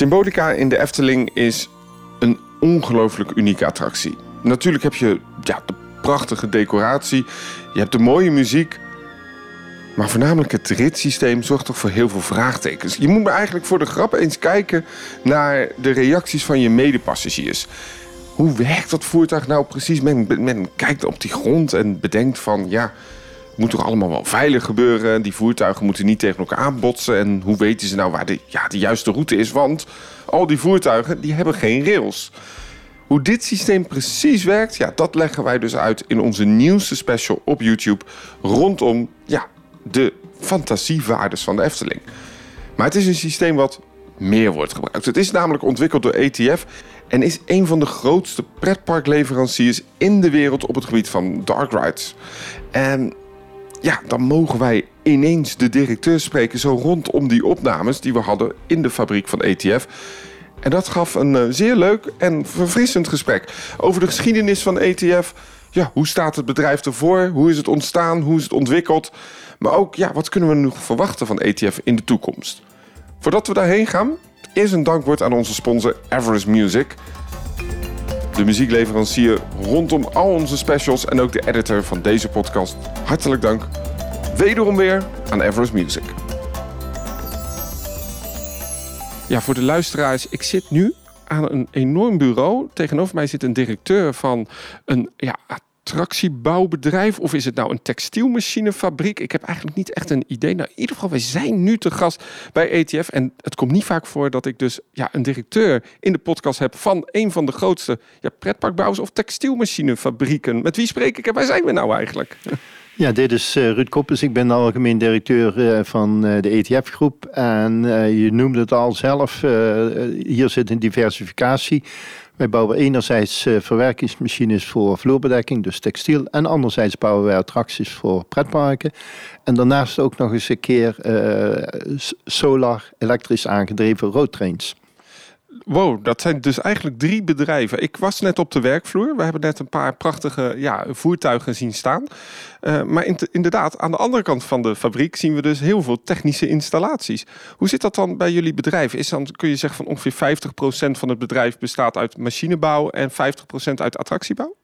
Symbolica in de Efteling is een ongelooflijk unieke attractie. Natuurlijk heb je ja, de prachtige decoratie, je hebt de mooie muziek. Maar voornamelijk het ritssysteem zorgt toch voor heel veel vraagtekens. Je moet maar eigenlijk voor de grap eens kijken naar de reacties van je medepassagiers. Hoe werkt dat voertuig nou precies? Men, men kijkt op die grond en bedenkt van ja, moet toch allemaal wel veilig gebeuren. Die voertuigen moeten niet tegen elkaar aanbotsen. En hoe weten ze nou waar de, ja, de juiste route is? Want al die voertuigen die hebben geen rails. Hoe dit systeem precies werkt, ja, dat leggen wij dus uit in onze nieuwste special op YouTube rondom ja, de fantasiewaardes van de Efteling. Maar het is een systeem wat meer wordt gebruikt. Het is namelijk ontwikkeld door ETF en is een van de grootste pretparkleveranciers in de wereld op het gebied van dark rides. En ja, dan mogen wij ineens de directeur spreken zo rondom die opnames die we hadden in de fabriek van ETF. En dat gaf een uh, zeer leuk en verfrissend gesprek over de geschiedenis van ETF. Ja, hoe staat het bedrijf ervoor? Hoe is het ontstaan? Hoe is het ontwikkeld? Maar ook, ja, wat kunnen we nog verwachten van ETF in de toekomst? Voordat we daarheen gaan, eerst een dankwoord aan onze sponsor Everest Music. De muziekleverancier rondom al onze specials en ook de editor van deze podcast. Hartelijk dank. Wederom weer aan Everest Music. Ja, voor de luisteraars, ik zit nu aan een enorm bureau. Tegenover mij zit een directeur van een ja, attractiebouwbedrijf? Of is het nou een textielmachinefabriek? Ik heb eigenlijk niet echt een idee. Nou, in ieder geval, wij zijn nu te gast bij ETF. En het komt niet vaak voor dat ik dus ja, een directeur in de podcast heb van een van de grootste ja, pretparkbouwers of textielmachinefabrieken. Met wie spreek ik en waar zijn we nou eigenlijk? Ja, dit is uh, Ruud Koppes. Ik ben de algemeen directeur uh, van uh, de ETF-groep. En je noemde het al zelf, hier zit een diversificatie. Wij bouwen enerzijds verwerkingsmachines voor vloerbedekking, dus textiel. En anderzijds bouwen wij attracties voor pretparken. En daarnaast ook nog eens een keer solar, elektrisch aangedreven roadtrains. Wow, dat zijn dus eigenlijk drie bedrijven. Ik was net op de werkvloer. We hebben net een paar prachtige ja, voertuigen zien staan. Uh, maar in inderdaad, aan de andere kant van de fabriek zien we dus heel veel technische installaties. Hoe zit dat dan bij jullie bedrijf? Is dan, kun je zeggen van ongeveer 50% van het bedrijf bestaat uit machinebouw en 50% uit attractiebouw?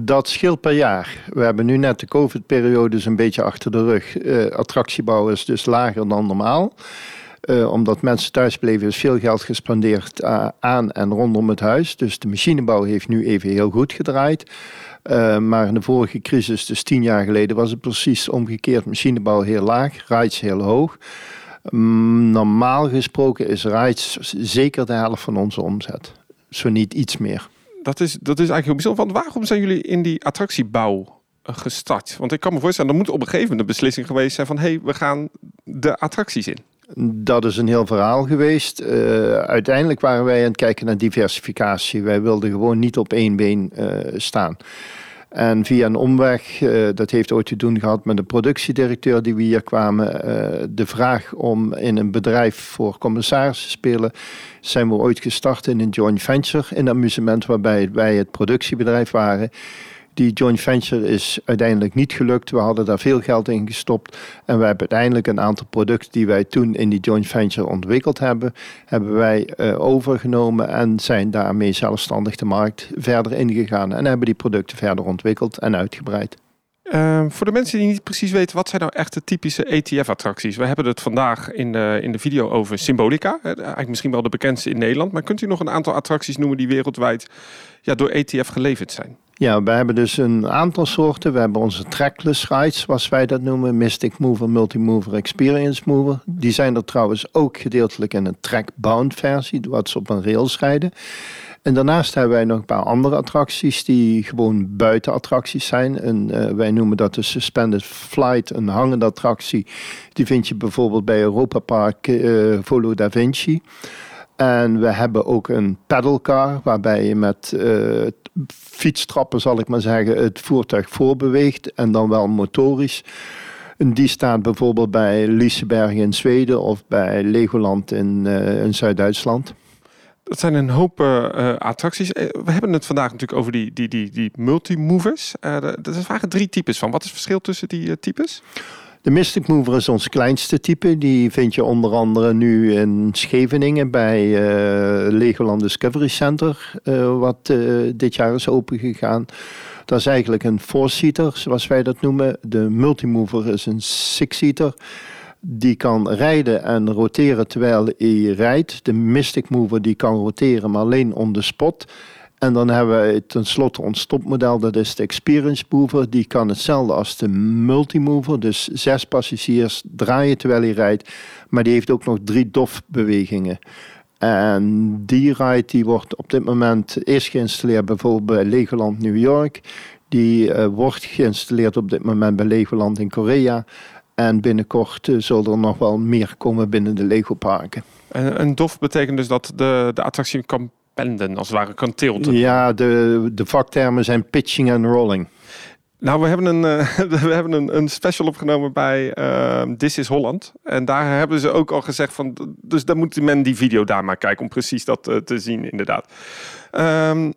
Dat scheelt per jaar. We hebben nu net de COVID-periode een beetje achter de rug. Uh, attractiebouw is dus lager dan normaal. Uh, omdat mensen thuis bleven, is veel geld gespendeerd uh, aan en rondom het huis. Dus de machinebouw heeft nu even heel goed gedraaid. Uh, maar in de vorige crisis, dus tien jaar geleden, was het precies omgekeerd. Machinebouw heel laag, rides heel hoog. Um, normaal gesproken is rides zeker de helft van onze omzet. Zo niet iets meer. Dat is, dat is eigenlijk heel bijzonder. Want waarom zijn jullie in die attractiebouw gestart? Want ik kan me voorstellen, er moet op een gegeven moment een beslissing geweest zijn van... hé, hey, we gaan de attracties in. Dat is een heel verhaal geweest. Uh, uiteindelijk waren wij aan het kijken naar diversificatie. Wij wilden gewoon niet op één been uh, staan. En via een omweg, uh, dat heeft ooit te doen gehad met de productiedirecteur die we hier kwamen, de vraag om in een bedrijf voor commissarissen te spelen, zijn we ooit gestart in een joint venture in amusement waarbij wij het productiebedrijf waren. Die joint venture is uiteindelijk niet gelukt. We hadden daar veel geld in gestopt. En we hebben uiteindelijk een aantal producten die wij toen in die joint venture ontwikkeld hebben, hebben wij uh, overgenomen en zijn daarmee zelfstandig de markt verder ingegaan. En hebben die producten verder ontwikkeld en uitgebreid. Uh, voor de mensen die niet precies weten, wat zijn nou echt de typische ETF-attracties? We hebben het vandaag in de, in de video over Symbolica. Eigenlijk misschien wel de bekendste in Nederland. Maar kunt u nog een aantal attracties noemen die wereldwijd ja, door ETF geleverd zijn? Ja, we hebben dus een aantal soorten. We hebben onze trackless rides, zoals wij dat noemen. Mystic Mover, Multimover, Experience Mover. Die zijn er trouwens ook gedeeltelijk in een trackbound versie, wat ze op een rails rijden. En daarnaast hebben wij nog een paar andere attracties die gewoon buitenattracties zijn. En uh, wij noemen dat de Suspended Flight, een hangende attractie. Die vind je bijvoorbeeld bij Europa Park uh, Volo da Vinci. En we hebben ook een pedalcar waarbij je met uh, fietstrappen, zal ik maar zeggen, het voertuig voorbeweegt en dan wel motorisch. En die staat bijvoorbeeld bij Liseberg in Zweden of bij Legoland in, uh, in Zuid-Duitsland. Dat zijn een hoop uh, attracties. We hebben het vandaag natuurlijk over die, die, die, die multimovers. Er zijn vaak drie types van. Wat is het verschil tussen die types? De Mystic Mover is ons kleinste type. Die vind je onder andere nu in Scheveningen bij uh, Legoland Discovery Center, uh, wat uh, dit jaar is opengegaan. Dat is eigenlijk een four-seater, zoals wij dat noemen. De Multimover is een six-seater. Die kan rijden en roteren terwijl hij rijdt. De Mystic Mover die kan roteren, maar alleen on the spot. En dan hebben we tenslotte ons topmodel, dat is de Experience Mover. Die kan hetzelfde als de Multimover, dus zes passagiers draaien terwijl hij rijdt. Maar die heeft ook nog drie DOF-bewegingen. En die ride die wordt op dit moment eerst geïnstalleerd bijvoorbeeld bij Legoland New York. Die uh, wordt geïnstalleerd op dit moment bij Legoland in Korea. En binnenkort uh, zullen er nog wel meer komen binnen de Lego parken. En, en DOF betekent dus dat de, de attractie kan penden, als het ware kan tilten. Ja, de, de vaktermen zijn pitching en rolling. Nou, we hebben een, uh, we hebben een, een special opgenomen bij uh, This is Holland. En daar hebben ze ook al gezegd van... Dus dan moet men die video daar maar kijken om precies dat uh, te zien, inderdaad. Um,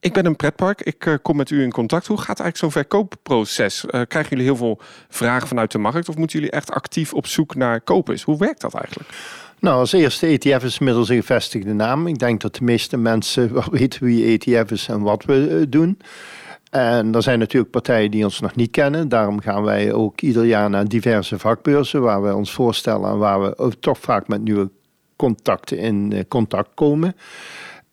ik ben een pretpark. Ik kom met u in contact. Hoe gaat eigenlijk zo'n verkoopproces? Krijgen jullie heel veel vragen vanuit de markt? Of moeten jullie echt actief op zoek naar kopers? Hoe werkt dat eigenlijk? Nou, als eerste, ETF is inmiddels een gevestigde naam. Ik denk dat de meeste mensen wel weten wie ETF is en wat we uh, doen. En er zijn natuurlijk partijen die ons nog niet kennen. Daarom gaan wij ook ieder jaar naar diverse vakbeurzen waar we ons voorstellen en waar we ook toch vaak met nieuwe contacten in contact komen.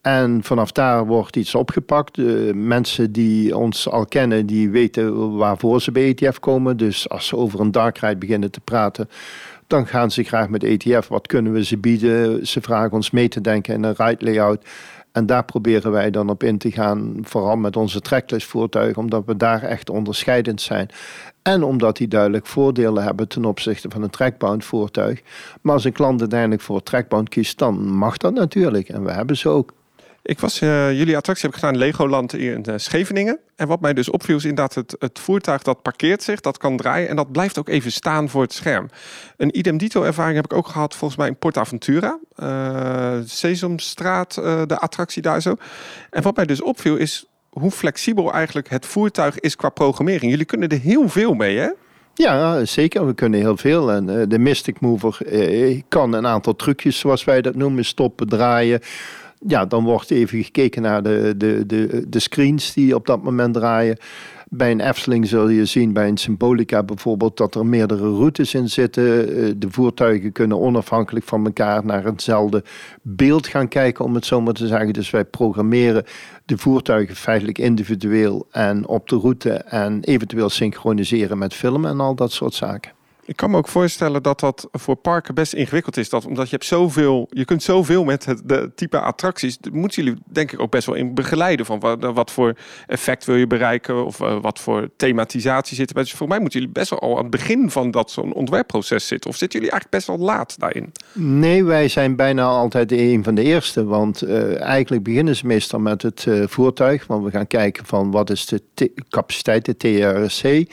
En vanaf daar wordt iets opgepakt. De mensen die ons al kennen, die weten waarvoor ze bij ETF komen. Dus als ze over een dark ride beginnen te praten, dan gaan ze graag met ETF. Wat kunnen we ze bieden? Ze vragen ons mee te denken in een ride layout. En daar proberen wij dan op in te gaan, vooral met onze trackless voertuigen, omdat we daar echt onderscheidend zijn. En omdat die duidelijk voordelen hebben ten opzichte van een trackbound voertuig. Maar als een klant uiteindelijk voor trackbound kiest, dan mag dat natuurlijk. En we hebben ze ook. Ik was uh, jullie attractie heb ik gedaan Legoland in uh, Scheveningen. En wat mij dus opviel is inderdaad het, het voertuig dat parkeert zich, dat kan draaien en dat blijft ook even staan voor het scherm. Een idem dito ervaring heb ik ook gehad volgens mij in PortAventura. Uh, Sesamstraat, de attractie daar zo. En wat mij dus opviel is hoe flexibel eigenlijk het voertuig is qua programmering. Jullie kunnen er heel veel mee hè? Ja, zeker. We kunnen heel veel. En de Mystic Mover kan een aantal trucjes, zoals wij dat noemen, stoppen, draaien ja, dan wordt even gekeken naar de, de, de, de screens die op dat moment draaien. Bij een Efteling zul je zien, bij een Symbolica bijvoorbeeld, dat er meerdere routes in zitten. Eh, de voertuigen kunnen onafhankelijk van elkaar naar hetzelfde beeld gaan kijken, om het zo maar te zeggen. Dus wij programmeren de voertuigen feitelijk individueel en op de route en eventueel synchroniseren met filmen en al dat soort zaken. Ik kan me ook voorstellen dat dat voor parken best ingewikkeld is. Dat, omdat je hebt zoveel, je kunt zoveel met het de type attracties. Moeten jullie denk ik ook best wel in begeleiden van wat, voor effect wil je bereiken of uh, wat voor thematisatie zit er. Dus voor mij moeten jullie best wel al aan het begin van dat zo'n ontwerpproces zitten. Of zitten jullie eigenlijk best wel laat daarin? Nee, wij zijn bijna altijd een van de eerste. Want uh, eigenlijk beginnen ze meestal met het uh, voertuig. Want we gaan kijken van wat is de capaciteit, de TRC.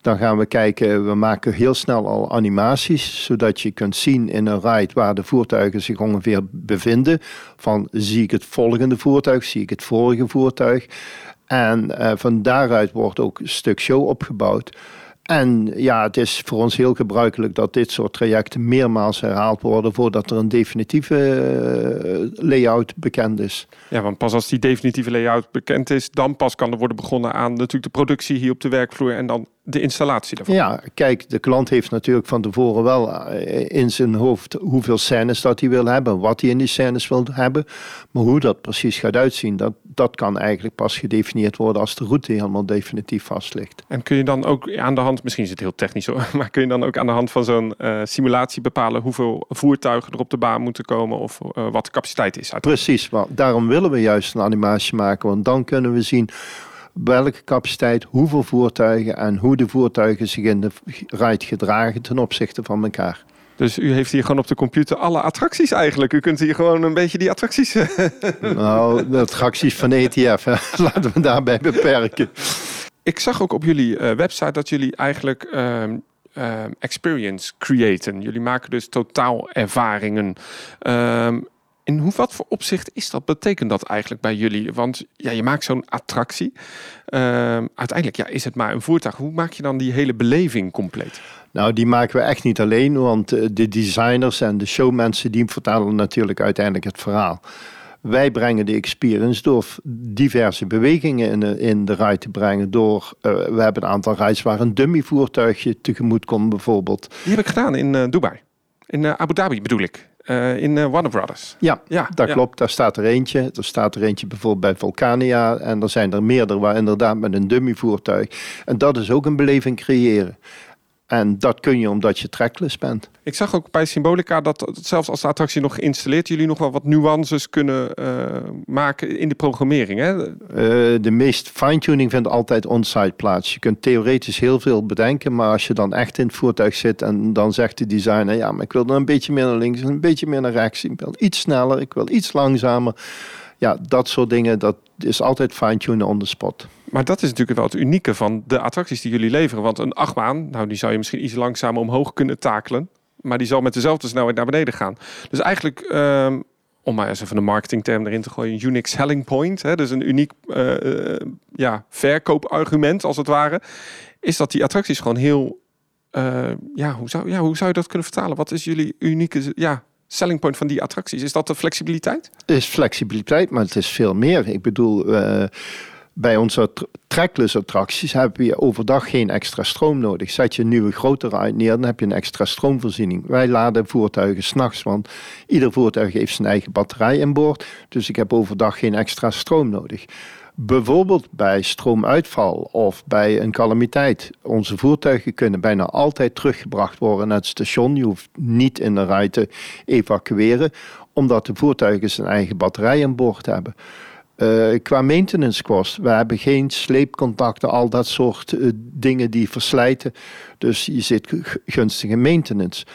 Dan gaan we kijken, we maken heel snel al animaties, zodat je kunt zien in een ride waar de voertuigen zich ongeveer bevinden. Van zie ik het volgende voertuig, zie ik het vorige voertuig. En uh, van daaruit wordt ook een stuk show opgebouwd. En ja, het is voor ons heel gebruikelijk dat dit soort trajecten meermaals herhaald worden voordat er een definitieve uh, layout bekend is. Ja, want pas als die definitieve layout bekend is, dan pas kan er worden begonnen aan natuurlijk de productie hier op de werkvloer en dan de installatie daarvan. Ja, kijk, de klant heeft natuurlijk van tevoren wel eh, in zijn hoofd hoeveel scènes dat hij wil hebben, wat hij in die scènes wil hebben. Maar hoe dat precies gaat uitzien, dat, dat kan eigenlijk pas gedefinieerd worden als de route helemaal definitief vast ligt. En kun je dan ook aan de hand, misschien is het heel technisch hoor, maar kun je dan ook aan de hand van zo'n uh, simulatie bepalen hoeveel voertuigen er op de baan moeten komen of uh, wat de capaciteit is? Precies, want daarom willen we juist een animatie maken, want dan kunnen we zien welke capaciteit, hoeveel voertuigen en hoe de voertuigen zich in de ride gedragen ten opzichte van elkaar. Dus u heeft hier gewoon op de computer alle attracties eigenlijk. U kunt hier gewoon een beetje die attracties. nou, de attracties van ETF, hè. laten we daarbij beperken. Ik zag ook op jullie uh, website dat jullie eigenlijk um, um, experience creëren. Jullie maken dus totaal ervaringen. In hoe wat voor opzicht is dat? Betekent dat eigenlijk bij jullie? Want ja, je maakt zo'n attractie. Ehm, uiteindelijk ja, is het maar een voertuig. Hoe maak je dan die hele beleving compleet? Nou, die maken we echt niet alleen, want eh, de designers en de showmensen die vertalen natuurlijk uiteindelijk het verhaal. Wij brengen de experience door diverse bewegingen in de, in de rij te brengen. Door, uh, we hebben een aantal rides waar een dummy voertuigje tegemoet komt bijvoorbeeld. Die heb ik gedaan in uh, Dubai. In Abu Dhabi bedoel ik. In Warner Brothers. Ja, ja dat klopt. Daar staat er eentje. Er staat er eentje bijvoorbeeld bij Vulcania. En er zijn er meerdere waar inderdaad met een dummy voertuig. En dat is ook een beleving creëren. En dat kun je omdat je trackless bent. Ik zag ook bij Symbolica dat zelfs als de attractie nog geïnstalleerd, jullie nog wel wat nuances kunnen uh, maken in de programmering. Hè? Uh, de meest fine-tuning vindt altijd on-site plaats. Je kunt theoretisch heel veel bedenken, maar als je dan echt in het voertuig zit en dan zegt de designer, ja, maar ik wil er een beetje meer naar links, een beetje meer naar rechts, ik wil iets sneller, ik wil iets langzamer. Ja, dat soort dingen, dat is altijd fine-tunen on the spot. Maar dat is natuurlijk wel het unieke van de attracties die jullie leveren. Want een achtbaan, nou die zou je misschien iets langzamer omhoog kunnen takelen. Maar die zal met dezelfde snelheid naar beneden gaan. Dus eigenlijk, um, om maar eens even een marketingterm erin te gooien, een unique selling point. Hè, dus een uniek uh, ja, verkoopargument als het ware. Is dat die attracties gewoon heel... Uh, ja, hoe zou, ja, hoe zou je dat kunnen vertalen? Wat is jullie unieke ja, selling point van die attracties? Is dat de flexibiliteit? Het is flexibiliteit, maar het is veel meer. Ik bedoel, uh, bij onze trackless attracties heb je overdag geen extra stroom nodig. Zet je een nieuwe grote ride neer, dan heb je een extra stroomvoorziening. Wij laden voertuigen s'nachts, want ieder voertuig heeft zijn eigen batterij in boord. Dus ik heb overdag geen extra stroom nodig. Bijvoorbeeld bij stroomuitval of bij een calamiteit. Onze voertuigen kunnen bijna altijd teruggebracht worden naar het station. Je hoeft niet in de rij te evacueren, omdat de voertuigen zijn eigen batterij aan boord hebben. Uh, qua maintenance kost, we hebben geen sleepcontacten, al dat soort uh, dingen die verslijten. Dus je zit gunstige maintenance.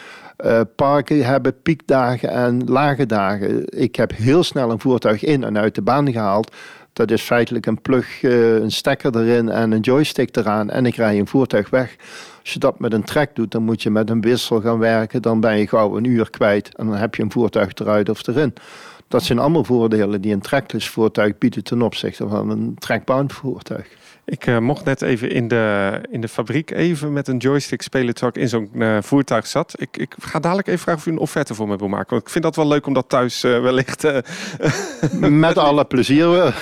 Uh, parken hebben piekdagen en lage dagen. Ik heb heel snel een voertuig in en uit de baan gehaald. Dat is feitelijk een plug, een stekker erin en een joystick eraan en ik rij een voertuig weg. Als je dat met een trek doet, dan moet je met een wissel gaan werken. Dan ben je gauw een uur kwijt en dan heb je een voertuig eruit of erin. Dat zijn allemaal voordelen die een trackless voertuig biedt ten opzichte van een trackbound voertuig. Ik uh, mocht net even in de, in de fabriek even met een joystick spelen terwijl ik in zo'n uh, voertuig zat. Ik, ik ga dadelijk even vragen of u een offerte voor me wil maken. Want ik vind dat wel leuk om dat thuis uh, wellicht... met alle plezier.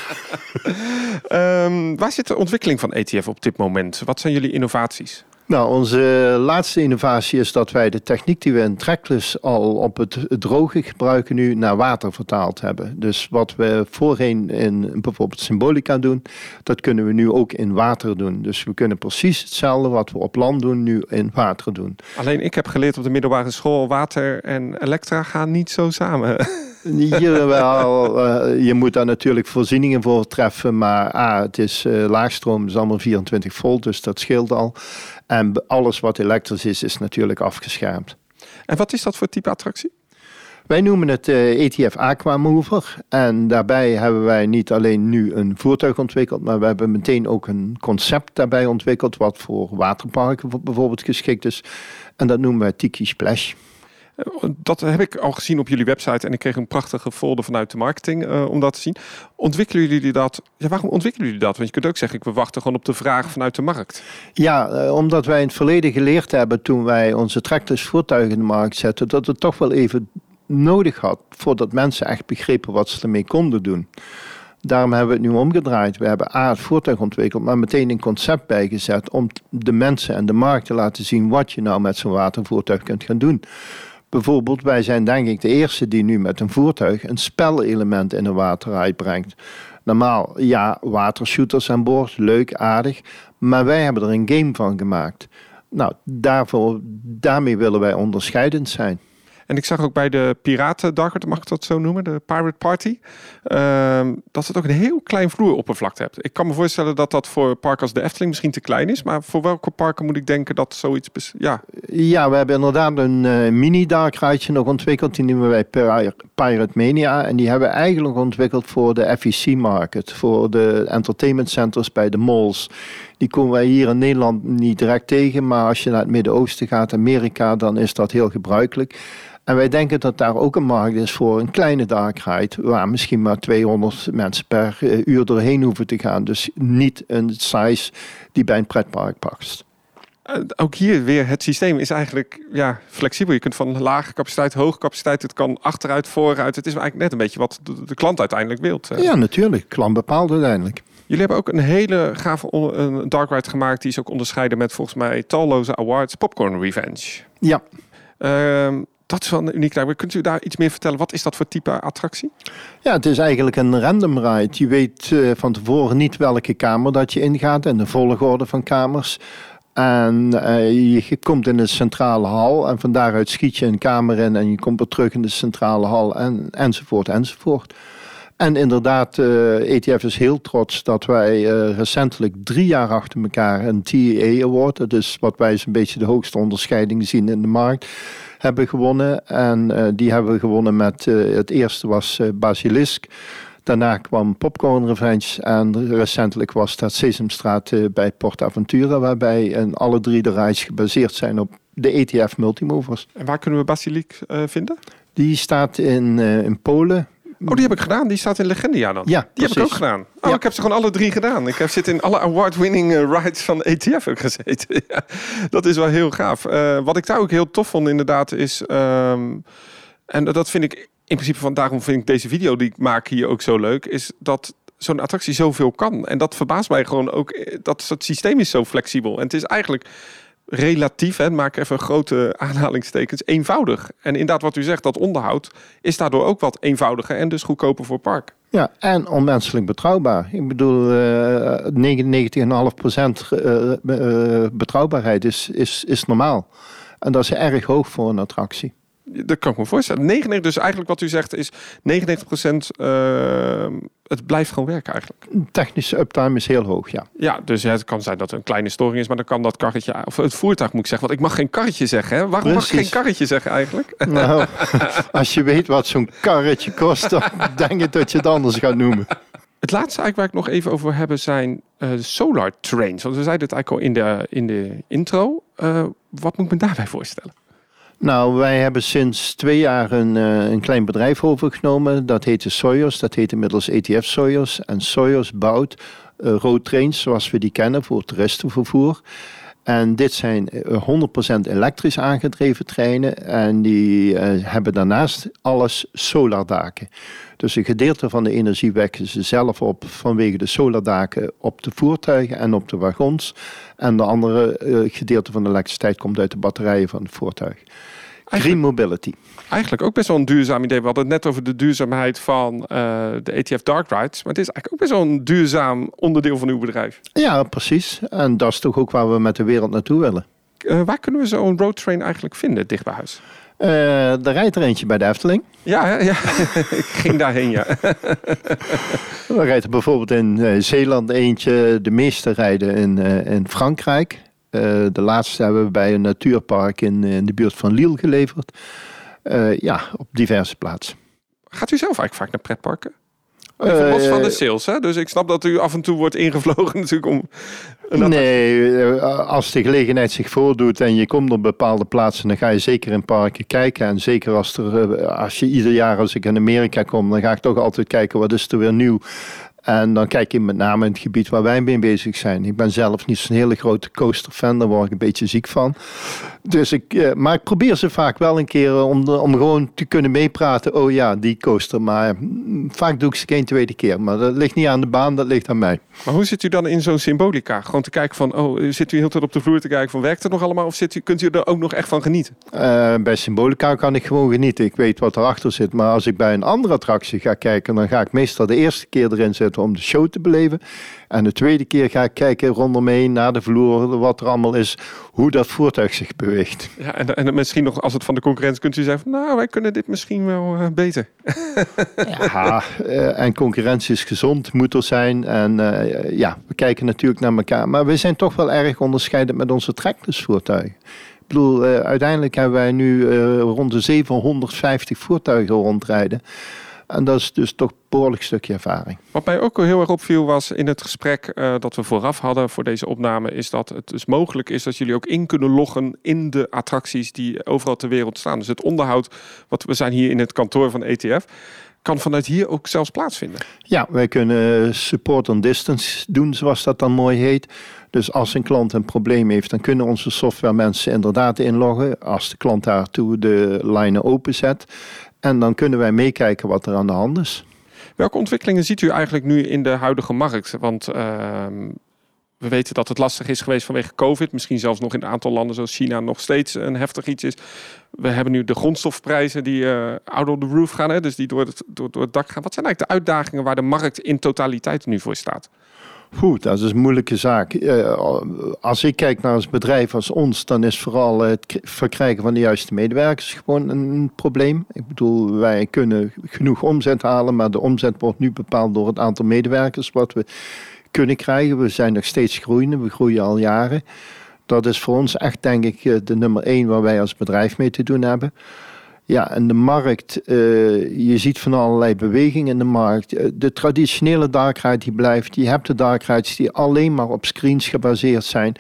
um, waar zit de ontwikkeling van ETF op dit moment? Wat zijn jullie innovaties? Nou, onze laatste innovatie is dat wij de techniek die we in Trackless al op het droge gebruiken nu naar water vertaald hebben. Dus wat we voorheen in bijvoorbeeld Symbolica doen, dat kunnen we nu ook in water doen. Dus we kunnen precies hetzelfde wat we op land doen, nu in water doen. Alleen ik heb geleerd op de middelbare school, water en elektra gaan niet zo samen. Hier wel, uh, je moet daar natuurlijk voorzieningen voor treffen, maar A, het is uh, laagstroom, het is allemaal 24 volt, dus dat scheelt al. En alles wat elektrisch is, is natuurlijk afgeschermd. En wat is dat voor type attractie? Wij noemen het uh, eh, ETF Aquamover. En daarbij hebben wij niet alleen nu een voertuig ontwikkeld, maar we hebben meteen ook een concept daarbij ontwikkeld, wat voor waterparken bijvoorbeeld geschikt is. En dat noemen wij Tiki Splash. Dat heb ik al gezien op jullie website en ik kreeg een prachtige folder vanuit de marketing uh, om dat te zien. Ontwikkelen jullie dat? Ja, waarom ontwikkelen jullie dat? Want je kunt ook zeggen, we wachten gewoon op de vraag vanuit de markt. Ja, uh, omdat wij in het verleden geleerd hebben toen wij onze tractors voertuigen in de markt zetten, dat het toch wel even nodig had voordat mensen echt begrepen wat ze ermee konden doen. Daarom hebben we het nu omgedraaid. We hebben A, het voertuig ontwikkeld, maar meteen een concept bijgezet om de mensen en de markt te laten zien wat je nou met zo'n watervoertuig kunt gaan doen. Bijvoorbeeld, wij zijn denk ik de eerste die nu met een voertuig een spelelement in een water brengt. Normaal, ja, watershooters aan boord, leuk, aardig. Maar wij hebben er een game van gemaakt. Nou, daarvoor, daarmee willen wij onderscheidend zijn. En ik zag ook bij de Piraten Darker, mag ik dat zo noemen, de Pirate Party, uh, dat het ook een heel klein vloeroppervlakte hebt. Ik kan me voorstellen dat dat voor parken als de Efteling misschien te klein is, maar voor welke parken moet ik denken dat zoiets... Ja, ja we hebben inderdaad een uh, mini dark nog ontwikkeld, die noemen wij Pirate Mania. En die hebben we eigenlijk ontwikkeld voor de FEC market, voor de entertainment centers bij de malls Die komen wij hier in Nederland niet direct tegen. Maar als je naar het Midden-Oosten gaat, Amerika, dan is dat heel gebruikelijk. En wij denken dat daar ook een markt is voor een kleine dark ride, waar misschien maar 200 mensen per eh, uur doorheen hoeven te gaan. Dus niet een size die bij een pretpark past. Ook hier weer, het systeem is eigenlijk ja, flexibel. Je kunt van lage capaciteit, hoge capaciteit, het kan achteruit, vooruit. Het is eigenlijk net een beetje wat de, de klant uiteindelijk wilt. Ja, natuurlijk. Klant bepaalt uiteindelijk. Jullie hebben ook een hele gave een dark ride gemaakt. Die is ook onderscheiden met volgens mij talloze awards. Popcorn Revenge. Ja. Uh, dat is wel een uniek daar. Kunt u daar iets meer vertellen? Wat is dat voor type attractie? Ja, het is eigenlijk een random ride. Je weet uh, van tevoren niet welke kamer dat je ingaat en de volgorde van kamers. En uh, je komt in de centrale hal en van daaruit schiet je een kamer in en je komt weer terug in de centrale hal en, enzovoort enzovoort. En inderdaad, uh, eh, ETF is heel trots dat wij uh, recentelijk drie jaar achter elkaar een TEA Award, dat is wat wij zo'n beetje de hoogste onderscheiding zien in de markt, hebben gewonnen. En uh, die hebben we gewonnen met, het eerste was Basilisk. Daarna kwam Popcorn Revenge en recentelijk was dat Sesamstraat bij Port Aventura, waarbij en alle drie de rides gebaseerd zijn op de ETF Multimovers. En waar kunnen we Basiliek vinden? Die staat in, in Polen, Oh, die heb ik gedaan. Die staat in Legendia dan. Ja, Die heb ik ook gedaan. Oh, ik heb ze gewoon alle drie gedaan. Ik heb zit in alle award-winning uh, rides van ETF ook gezeten. ja, dat is wel heel gaaf. Uh, wat ik daar ook heel tof vond inderdaad is... Um, en dat vind ik in principe van... Daarom vind ik deze video die ik maak hier ook zo leuk. Is dat zo'n attractie zoveel kan. En dat verbaast mij gewoon ook. Eh, dat het systeem is zo flexibel. En het is eigenlijk relatief, hè, maak even grote aanhalingstekens, eenvoudig. En inderdaad, wat u zegt, dat onderhoud is daardoor ook wat eenvoudiger en dus goedkoper voor park. Ja, en onmenselijk betrouwbaar. Ik bedoel, uh, 99,5% uh, betrouwbaarheid is, is, is normaal. En dat is erg hoog voor een attractie dat kan ik me voorstellen. 99, dus eigenlijk wat u zegt is 99 procent. Uh, het blijft gewoon werken eigenlijk. Technische uptime is heel hoog, ja. Ja, dus het kan zijn dat er een kleine storing is, maar dan kan dat karretje, of het voertuig moet ik zeggen, want ik mag geen karretje zeggen. Hè? Waarom mag ik geen karretje zeggen eigenlijk? Nou, als je weet wat zo'n karretje kost, dan denk ik dat je het anders gaat noemen. Het laatste eigenlijk waar ik nog even over hebben zijn uh, solar trains. Want we zeiden het eigenlijk al in de, in de intro. Uh, wat moet ik me daarbij voorstellen? Nou, wij hebben sinds twee jaar een, uh, een klein bedrijf overgenomen. Dat heette Soyos. Dat heet inmiddels ETF Soyos. En Soyos bouwt uh, road trains zoals we die kennen voor toeristenvervoer. En dit zijn 100% eh, elektrisch aangedreven treinen. En die uh, hebben daarnaast alles solardaken. Dus een gedeelte van de energie wekken ze zelf op vanwege de solardaken op de voertuigen en op de wagons. En de andere uh, gedeelte van de elektriciteit komt uit de batterijen van het voertuig. Green Mobility. Eigenlijk ook best wel een duurzaam idee. We hadden het net over de duurzaamheid van uh, de ETF Dark Rides. Maar het is eigenlijk ook best wel een duurzaam onderdeel van uw bedrijf. Ja, precies. En dat is toch ook waar we met de wereld naartoe willen. Uh, waar kunnen we zo'n roadtrain eigenlijk vinden dicht bij huis? Uh, er rijdt er eentje bij de Efteling. Ja, ja. ik ging daarheen, ja. er rijdt er bijvoorbeeld in Zeeland eentje. De meeste rijden in, in Frankrijk. De laatste hebben we bij een natuurpark in, in de buurt van Lille geleverd. Uh, ja, op diverse plaatsen. Gaat u zelf eigenlijk vaak naar pretparken? Even los van de sales, hè? Dus ik snap dat u af en toe wordt ingevlogen natuurlijk om... Nee, als de gelegenheid zich voordoet en je komt op bepaalde plaatsen, dan ga je zeker in parken kijken. En zeker als, er, als je ieder jaar als ik in Amerika kom, dan ga ik toch altijd kijken wat is er weer nieuw. En dan kijk je met name in het gebied waar wij mee bezig zijn. Ik ben zelf niet zo'n hele grote coaster fan, daar word ik een beetje ziek van. Dus ik, eh, maar ik probeer ze vaak wel een keer eh, om, om gewoon te kunnen meepraten. Oh ja, die coaster. Maar mm, vaak doe ik ze geen tweede keer. Maar dat ligt niet aan de baan, dat ligt aan mij. Maar hoe zit u dan in zo'n symbolica? Gewoon te kijken van, oh, zit u heel tijd op de vloer te kijken van, werkt het nog allemaal? Of zit u, kunt u er ook nog echt van genieten? Uh, bij symbolica kan ik gewoon genieten. Ik weet wat erachter zit. Maar als ik bij een andere attractie ga kijken, dan ga ik meestal de eerste keer erin zitten om de show te beleven. En de tweede keer ga ik kijken rondomheen naar de vloer, wat er allemaal is, hoe dat voertuig zich beweegt. Ja, en, en misschien nog als het van de concurrentie kunt u zeggen, nou, wij kunnen dit misschien wel uh, beter. ja, uh, en concurrentie is gezond, moet er zijn. En uh, ja, we kijken natuurlijk naar elkaar. Maar we zijn toch wel erg onderscheidend met onze trackless-voertuigen. Ik bedoel, uiteindelijk hebben wij nu rond de 750 voertuigen rondrijden. En dat is dus toch een behoorlijk stukje ervaring. Wat mij ook heel erg opviel was in het gesprek eh, dat we vooraf hadden voor deze opname, is dat het dus mogelijk is dat jullie ook in kunnen loggen in de attracties die overal ter wereld staan. Dus het onderhoud, wat we zijn hier in het kantoor van ETF, kan vanuit hier ook zelfs plaatsvinden. Ja, wij kunnen support on distance doen, zoals dat dan mooi heet. Dus als een klant een probleem heeft, dan kunnen onze software mensen inderdaad inloggen. Als de klant daartoe de lijnen openzet. En dan kunnen wij meekijken wat er aan de hand is. Welke ontwikkelingen ziet u eigenlijk nu in de huidige markt? Want ehm, we weten dat het lastig is geweest vanwege COVID. Misschien zelfs nog in een aantal landen zoals China nog steeds een heftig iets is. We hebben nu de grondstofprijzen die uh, out of the roof gaan. Hè? Dus die door het, door, door het dak gaan. Wat zijn eigenlijk de uitdagingen waar de markt in totaliteit nu voor staat? Goed, dat is een moeilijke zaak. Eh, als ik kijk naar een bedrijf als ons, dan is vooral het verkrijgen van de juiste medewerkers gewoon een probleem. Ik bedoel, wij kunnen genoeg omzet halen, maar de omzet wordt nu bepaald door het aantal medewerkers wat we kunnen krijgen. We zijn nog steeds groeiende, we groeien al jaren. Dat is voor ons echt, denk ik, eh, de nummer één waar wij als bedrijf mee te doen hebben. Ja, en de markt, uh, je ziet van allerlei bewegingen in de markt. Eh, de traditionele dark die blijft. Je hebt de dark rides die alleen maar op screens gebaseerd zijn.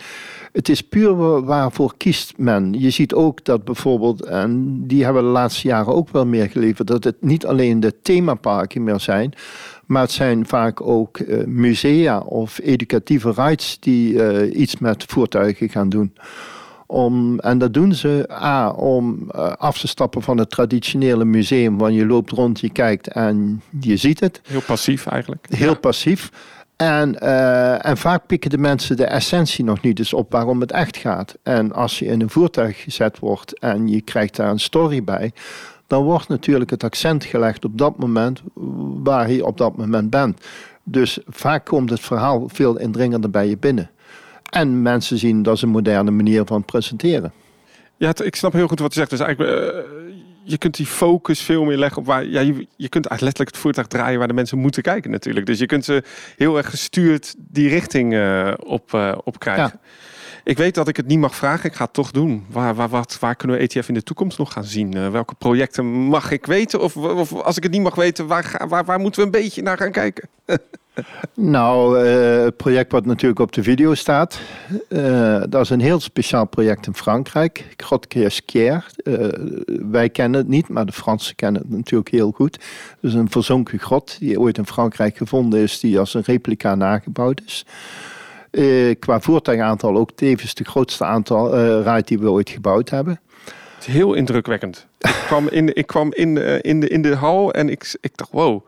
Het is puur waarvoor kiest men. Je ziet ook dat bijvoorbeeld, en die hebben de laatste jaren ook wel meer geleverd, dat het niet alleen de themaparken meer zijn, maar het zijn vaak ook uh, musea of educatieve rides die iets met voertuigen gaan doen. Om, en dat doen ze A, om uh, af te stappen van het traditionele museum, waar je loopt rond, je kijkt en je ziet het. Heel passief eigenlijk. Heel ja. passief. En, uh, en vaak pikken de mensen de essentie nog niet eens op waarom het echt gaat. En als je in een voertuig gezet wordt en je krijgt daar een story bij, dan wordt natuurlijk het accent gelegd op dat moment waar je op dat moment bent. Dus vaak komt het verhaal veel indringender bij je binnen. En mensen zien dat is een moderne manier van presenteren. Ja, ik snap heel goed wat je zegt. Dus eigenlijk, uh, je kunt die focus veel meer leggen op waar. Ja, je, je kunt letterlijk het voertuig draaien waar de mensen moeten kijken, natuurlijk. Dus je kunt ze heel erg gestuurd die richting uh, op, uh, op krijgen. Ja. Ik weet dat ik het niet mag vragen. Ik ga het toch doen. Waar, waar, wat, waar kunnen we ETF in de toekomst nog gaan zien? Uh, welke projecten mag ik weten? Of, of als ik het niet mag weten, waar, waar, waar moeten we een beetje naar gaan kijken? nou, uh, het project wat natuurlijk op de video staat, uh, dat is een heel speciaal project in Frankrijk. Grotte Quier. Uh, wij kennen het niet, maar de Fransen kennen het natuurlijk heel goed. Dus een verzonken grot die ooit in Frankrijk gevonden is, die als een replica nagebouwd is. Qua voertuigaantal ook tevens de grootste aantal ride die we ooit gebouwd hebben. Het is heel indrukwekkend. ik kwam in, ik kwam in, in, de, in de hal en ik, ik dacht, wow.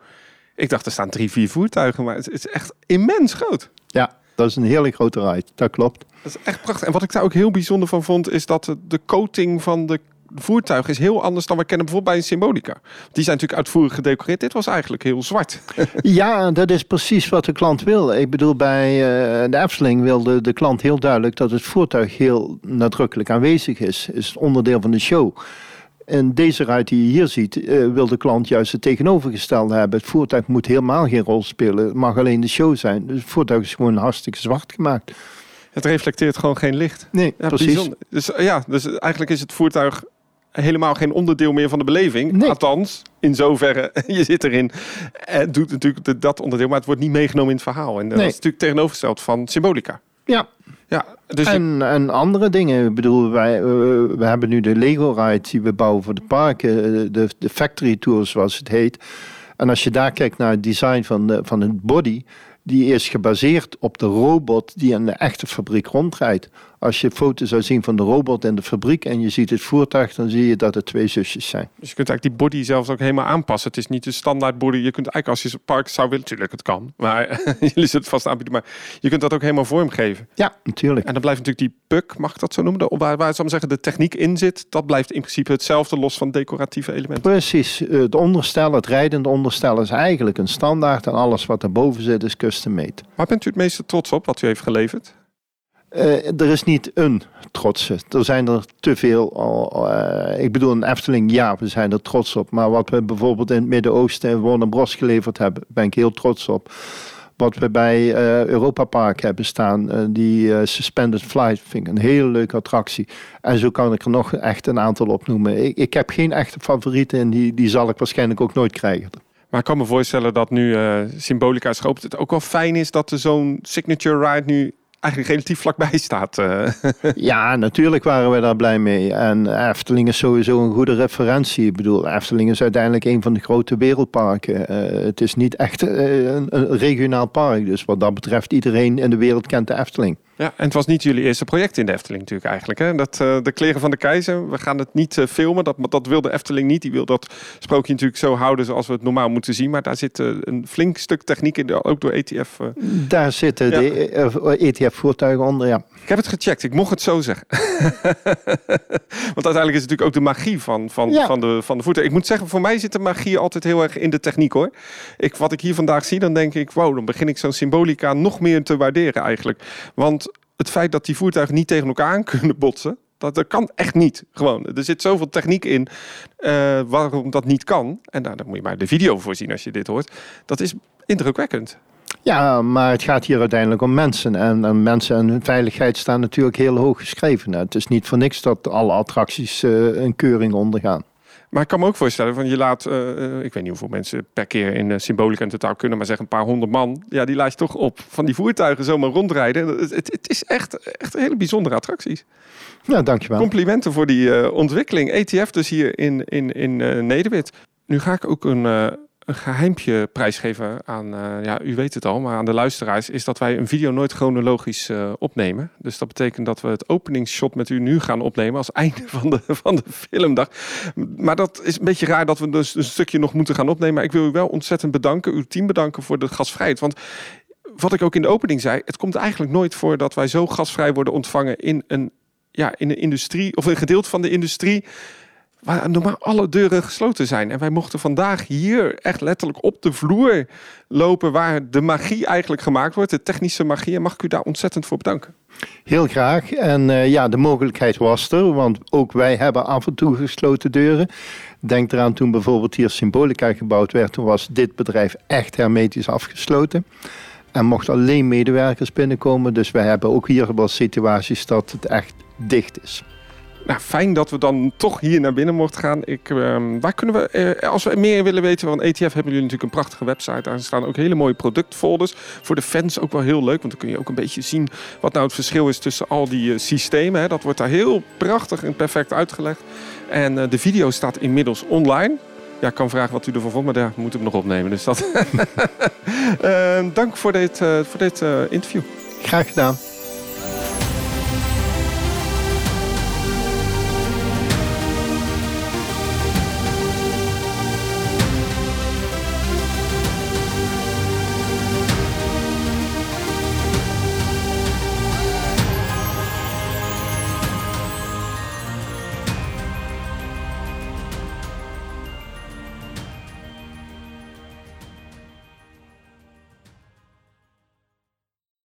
Ik dacht, er staan drie, vier voertuigen, maar het, is echt immens groot. Ja, dat is een hele grote ride. Dat klopt. Dat is echt prachtig. En wat ik daar ook heel bijzonder van vond, is dat de, de coating van de voertuig is heel anders dan we kennen bijvoorbeeld bij een Symbolica. Die zijn natuurlijk uitvoerig gedecoreerd. Dit was eigenlijk heel zwart. ja, dat is precies wat de klant wil. Ik bedoel, bij uh, de Efteling wilde de klant heel duidelijk dat het voertuig heel nadrukkelijk aanwezig is. Is onderdeel van de show. En deze ruit die je hier ziet, uh, wil de klant juist het tegenovergestelde hebben. Het voertuig moet helemaal geen rol spelen. Het mag alleen de show zijn. Dus het voertuig is gewoon hartstikke zwart gemaakt. Het reflecteert gewoon geen licht. Nee, ja, precies. Bijzonder. Dus ja, dus eigenlijk is het voertuig helemaal geen onderdeel meer van de beleving. Nee. Althans, in zoverre, je zit erin. Het doet natuurlijk dat onderdeel, maar het wordt niet meegenomen in het verhaal. En dat is natuurlijk tegenovergesteld van Symbolica. Ja. ja dus en, en andere dingen. Ik bedoel, wij, uh, we hebben nu de Lego Ride die we bouwen voor de parken. De, de Factory Tour, zoals het heet. En als je daar kijkt naar het design van, de, van het body die is gebaseerd op de robot die in de echte fabriek rondrijdt. Als je foto's zou zien van de robot in de fabriek en je ziet het voertuig, dan zie je dat het twee zusjes zijn. Dus je kunt eigenlijk die body zelfs ook helemaal aanpassen. Het is niet de standaard body. Je kunt eigenlijk als je zo'n park zou willen, natuurlijk het kan, maar jullie zullen het vast aanbieden, maar je kunt dat ook helemaal vormgeven. Ja, natuurlijk. En dan blijft natuurlijk die puck, mag ik dat zo noemen, de, waar, waar zou zeggen de techniek in zit, dat blijft in principe hetzelfde los van decoratieve elementen. Precies. Het onderstel, het rijdende onderstel is eigenlijk een standaard en alles wat erboven zit is custom made. Waar bent u het meeste trots op wat u heeft geleverd? Uh, er is niet een trotse. Er zijn er te veel. Uh, ik bedoel, een Efteling, ja, we zijn er trots op. Maar wat we bijvoorbeeld in het Midden-Oosten en Warner Bros geleverd hebben, ben ik heel trots op. Wat we bij uh, Europa Park hebben staan, die Suspended Flight, vind ik een hele leuke attractie. En zo kan ik er nog echt een aantal opnoemen. Ik, ik heb geen echte favorieten en die, die zal ik waarschijnlijk ook nooit krijgen. Maar ik kan me voorstellen dat nu Symbolica is. Het ook wel fijn is dat er zo'n signature ride nu eigenlijk relatief vlakbij staat. Eh. Ja, natuurlijk waren we daar blij mee. En Efteling is sowieso een goede referentie. Ik bedoel, Efteling is uiteindelijk een van de grote wereldparken. Uh, het is niet echt een, een regionaal park. Dus wat dat betreft, iedereen in de wereld kent de Efteling. Ja, en het was niet jullie eerste project in de Efteling natuurlijk eigenlijk. Hè? Dat, uh, de kleren van de keizer, we gaan het niet uh, filmen. Dat, dat wil de Efteling niet. Die wil dat sprookje natuurlijk zo houden zoals we het normaal moeten zien. Maar daar zit uh, een flink stuk techniek in, ook door ETF. Daar zitten ja. de ETF-voertuigen onder, ja. Ik heb het gecheckt, ik mocht het zo zeggen. Want uiteindelijk is het natuurlijk ook de magie van, van, ja. van, de, van de voertuig. Ik moet zeggen, voor mij zit de magie altijd heel erg in de techniek hoor. Ik, wat ik hier vandaag zie, dan denk ik, wow, dan begin ik zo'n symbolica nog meer te waarderen eigenlijk. Want het feit dat die voertuigen niet tegen elkaar aan kunnen botsen, dat, dat kan echt niet. Gewoon, er zit zoveel techniek in uh, waarom dat niet kan. En nou, daar moet je maar de video voor zien als je dit hoort. Dat is indrukwekkend. Ja, maar het gaat hier uiteindelijk om mensen. En, en mensen en hun veiligheid staan natuurlijk heel hoog geschreven. Het is niet voor niks dat alle attracties uh, een keuring ondergaan. Maar ik kan me ook voorstellen, van je laat, uh, ik weet niet hoeveel mensen per keer in uh, symbolica in totaal kunnen, maar zeg een paar honderd man. Ja, die laat je toch op van die voertuigen zomaar rondrijden. Het, het, het is echt, echt een hele bijzondere attracties. Ja, dankjewel. Complimenten voor die uh, ontwikkeling. ETF dus hier in, in, in Nederwit. Nu ga ik ook een, een geheimpje prijsgeven aan, uh, ja, u weet het al, maar aan de luisteraars, is dat wij een video nooit chronologisch uh, opnemen. Dus dat betekent dat we het openingsshot met u nu gaan opnemen als einde van de, van de filmdag. Maar dat is een beetje raar dat we dus een stukje nog moeten gaan opnemen. Maar ik wil u wel ontzettend bedanken, uw team bedanken voor de gastvrijheid. Want wat ik ook in de opening zei, het komt eigenlijk nooit voor dat wij zo gasvrij worden ontvangen in een, ja, in een industrie of een gedeelte van de industrie waar normaal alle deuren gesloten zijn. En wij mochten vandaag hier echt letterlijk op de vloer lopen waar de magie eigenlijk gemaakt wordt, de technische magie. En mag ik u daar ontzettend voor bedanken. Heel graag. En uh, ja, de mogelijkheid was er, want ook wij hebben af en toe gesloten deuren. Denk eraan toen bijvoorbeeld hier Symbolica gebouwd werd, toen was dit bedrijf echt hermetisch afgesloten. En mochten alleen medewerkers binnenkomen. Dus wij hebben ook hier wel situaties dat het echt dicht is. Nou, fijn dat we dan toch hier naar binnen mochten gaan. Ik, uh, waar kunnen we, uh, als we meer willen weten van ETF, hebben jullie natuurlijk een prachtige website. Daar staan ook hele mooie productfolders. Voor de fans ook wel heel leuk, want dan kun je ook een beetje zien wat nou het verschil is tussen al die uh, systemen. Hè. Dat wordt daar heel prachtig en perfect uitgelegd. En uh, de video staat inmiddels online. Ja, ik kan vragen wat u ervan vond, maar daar moeten we nog opnemen. Dus dat. Ehm, dank voor dit, voor dit interview. Graag gedaan.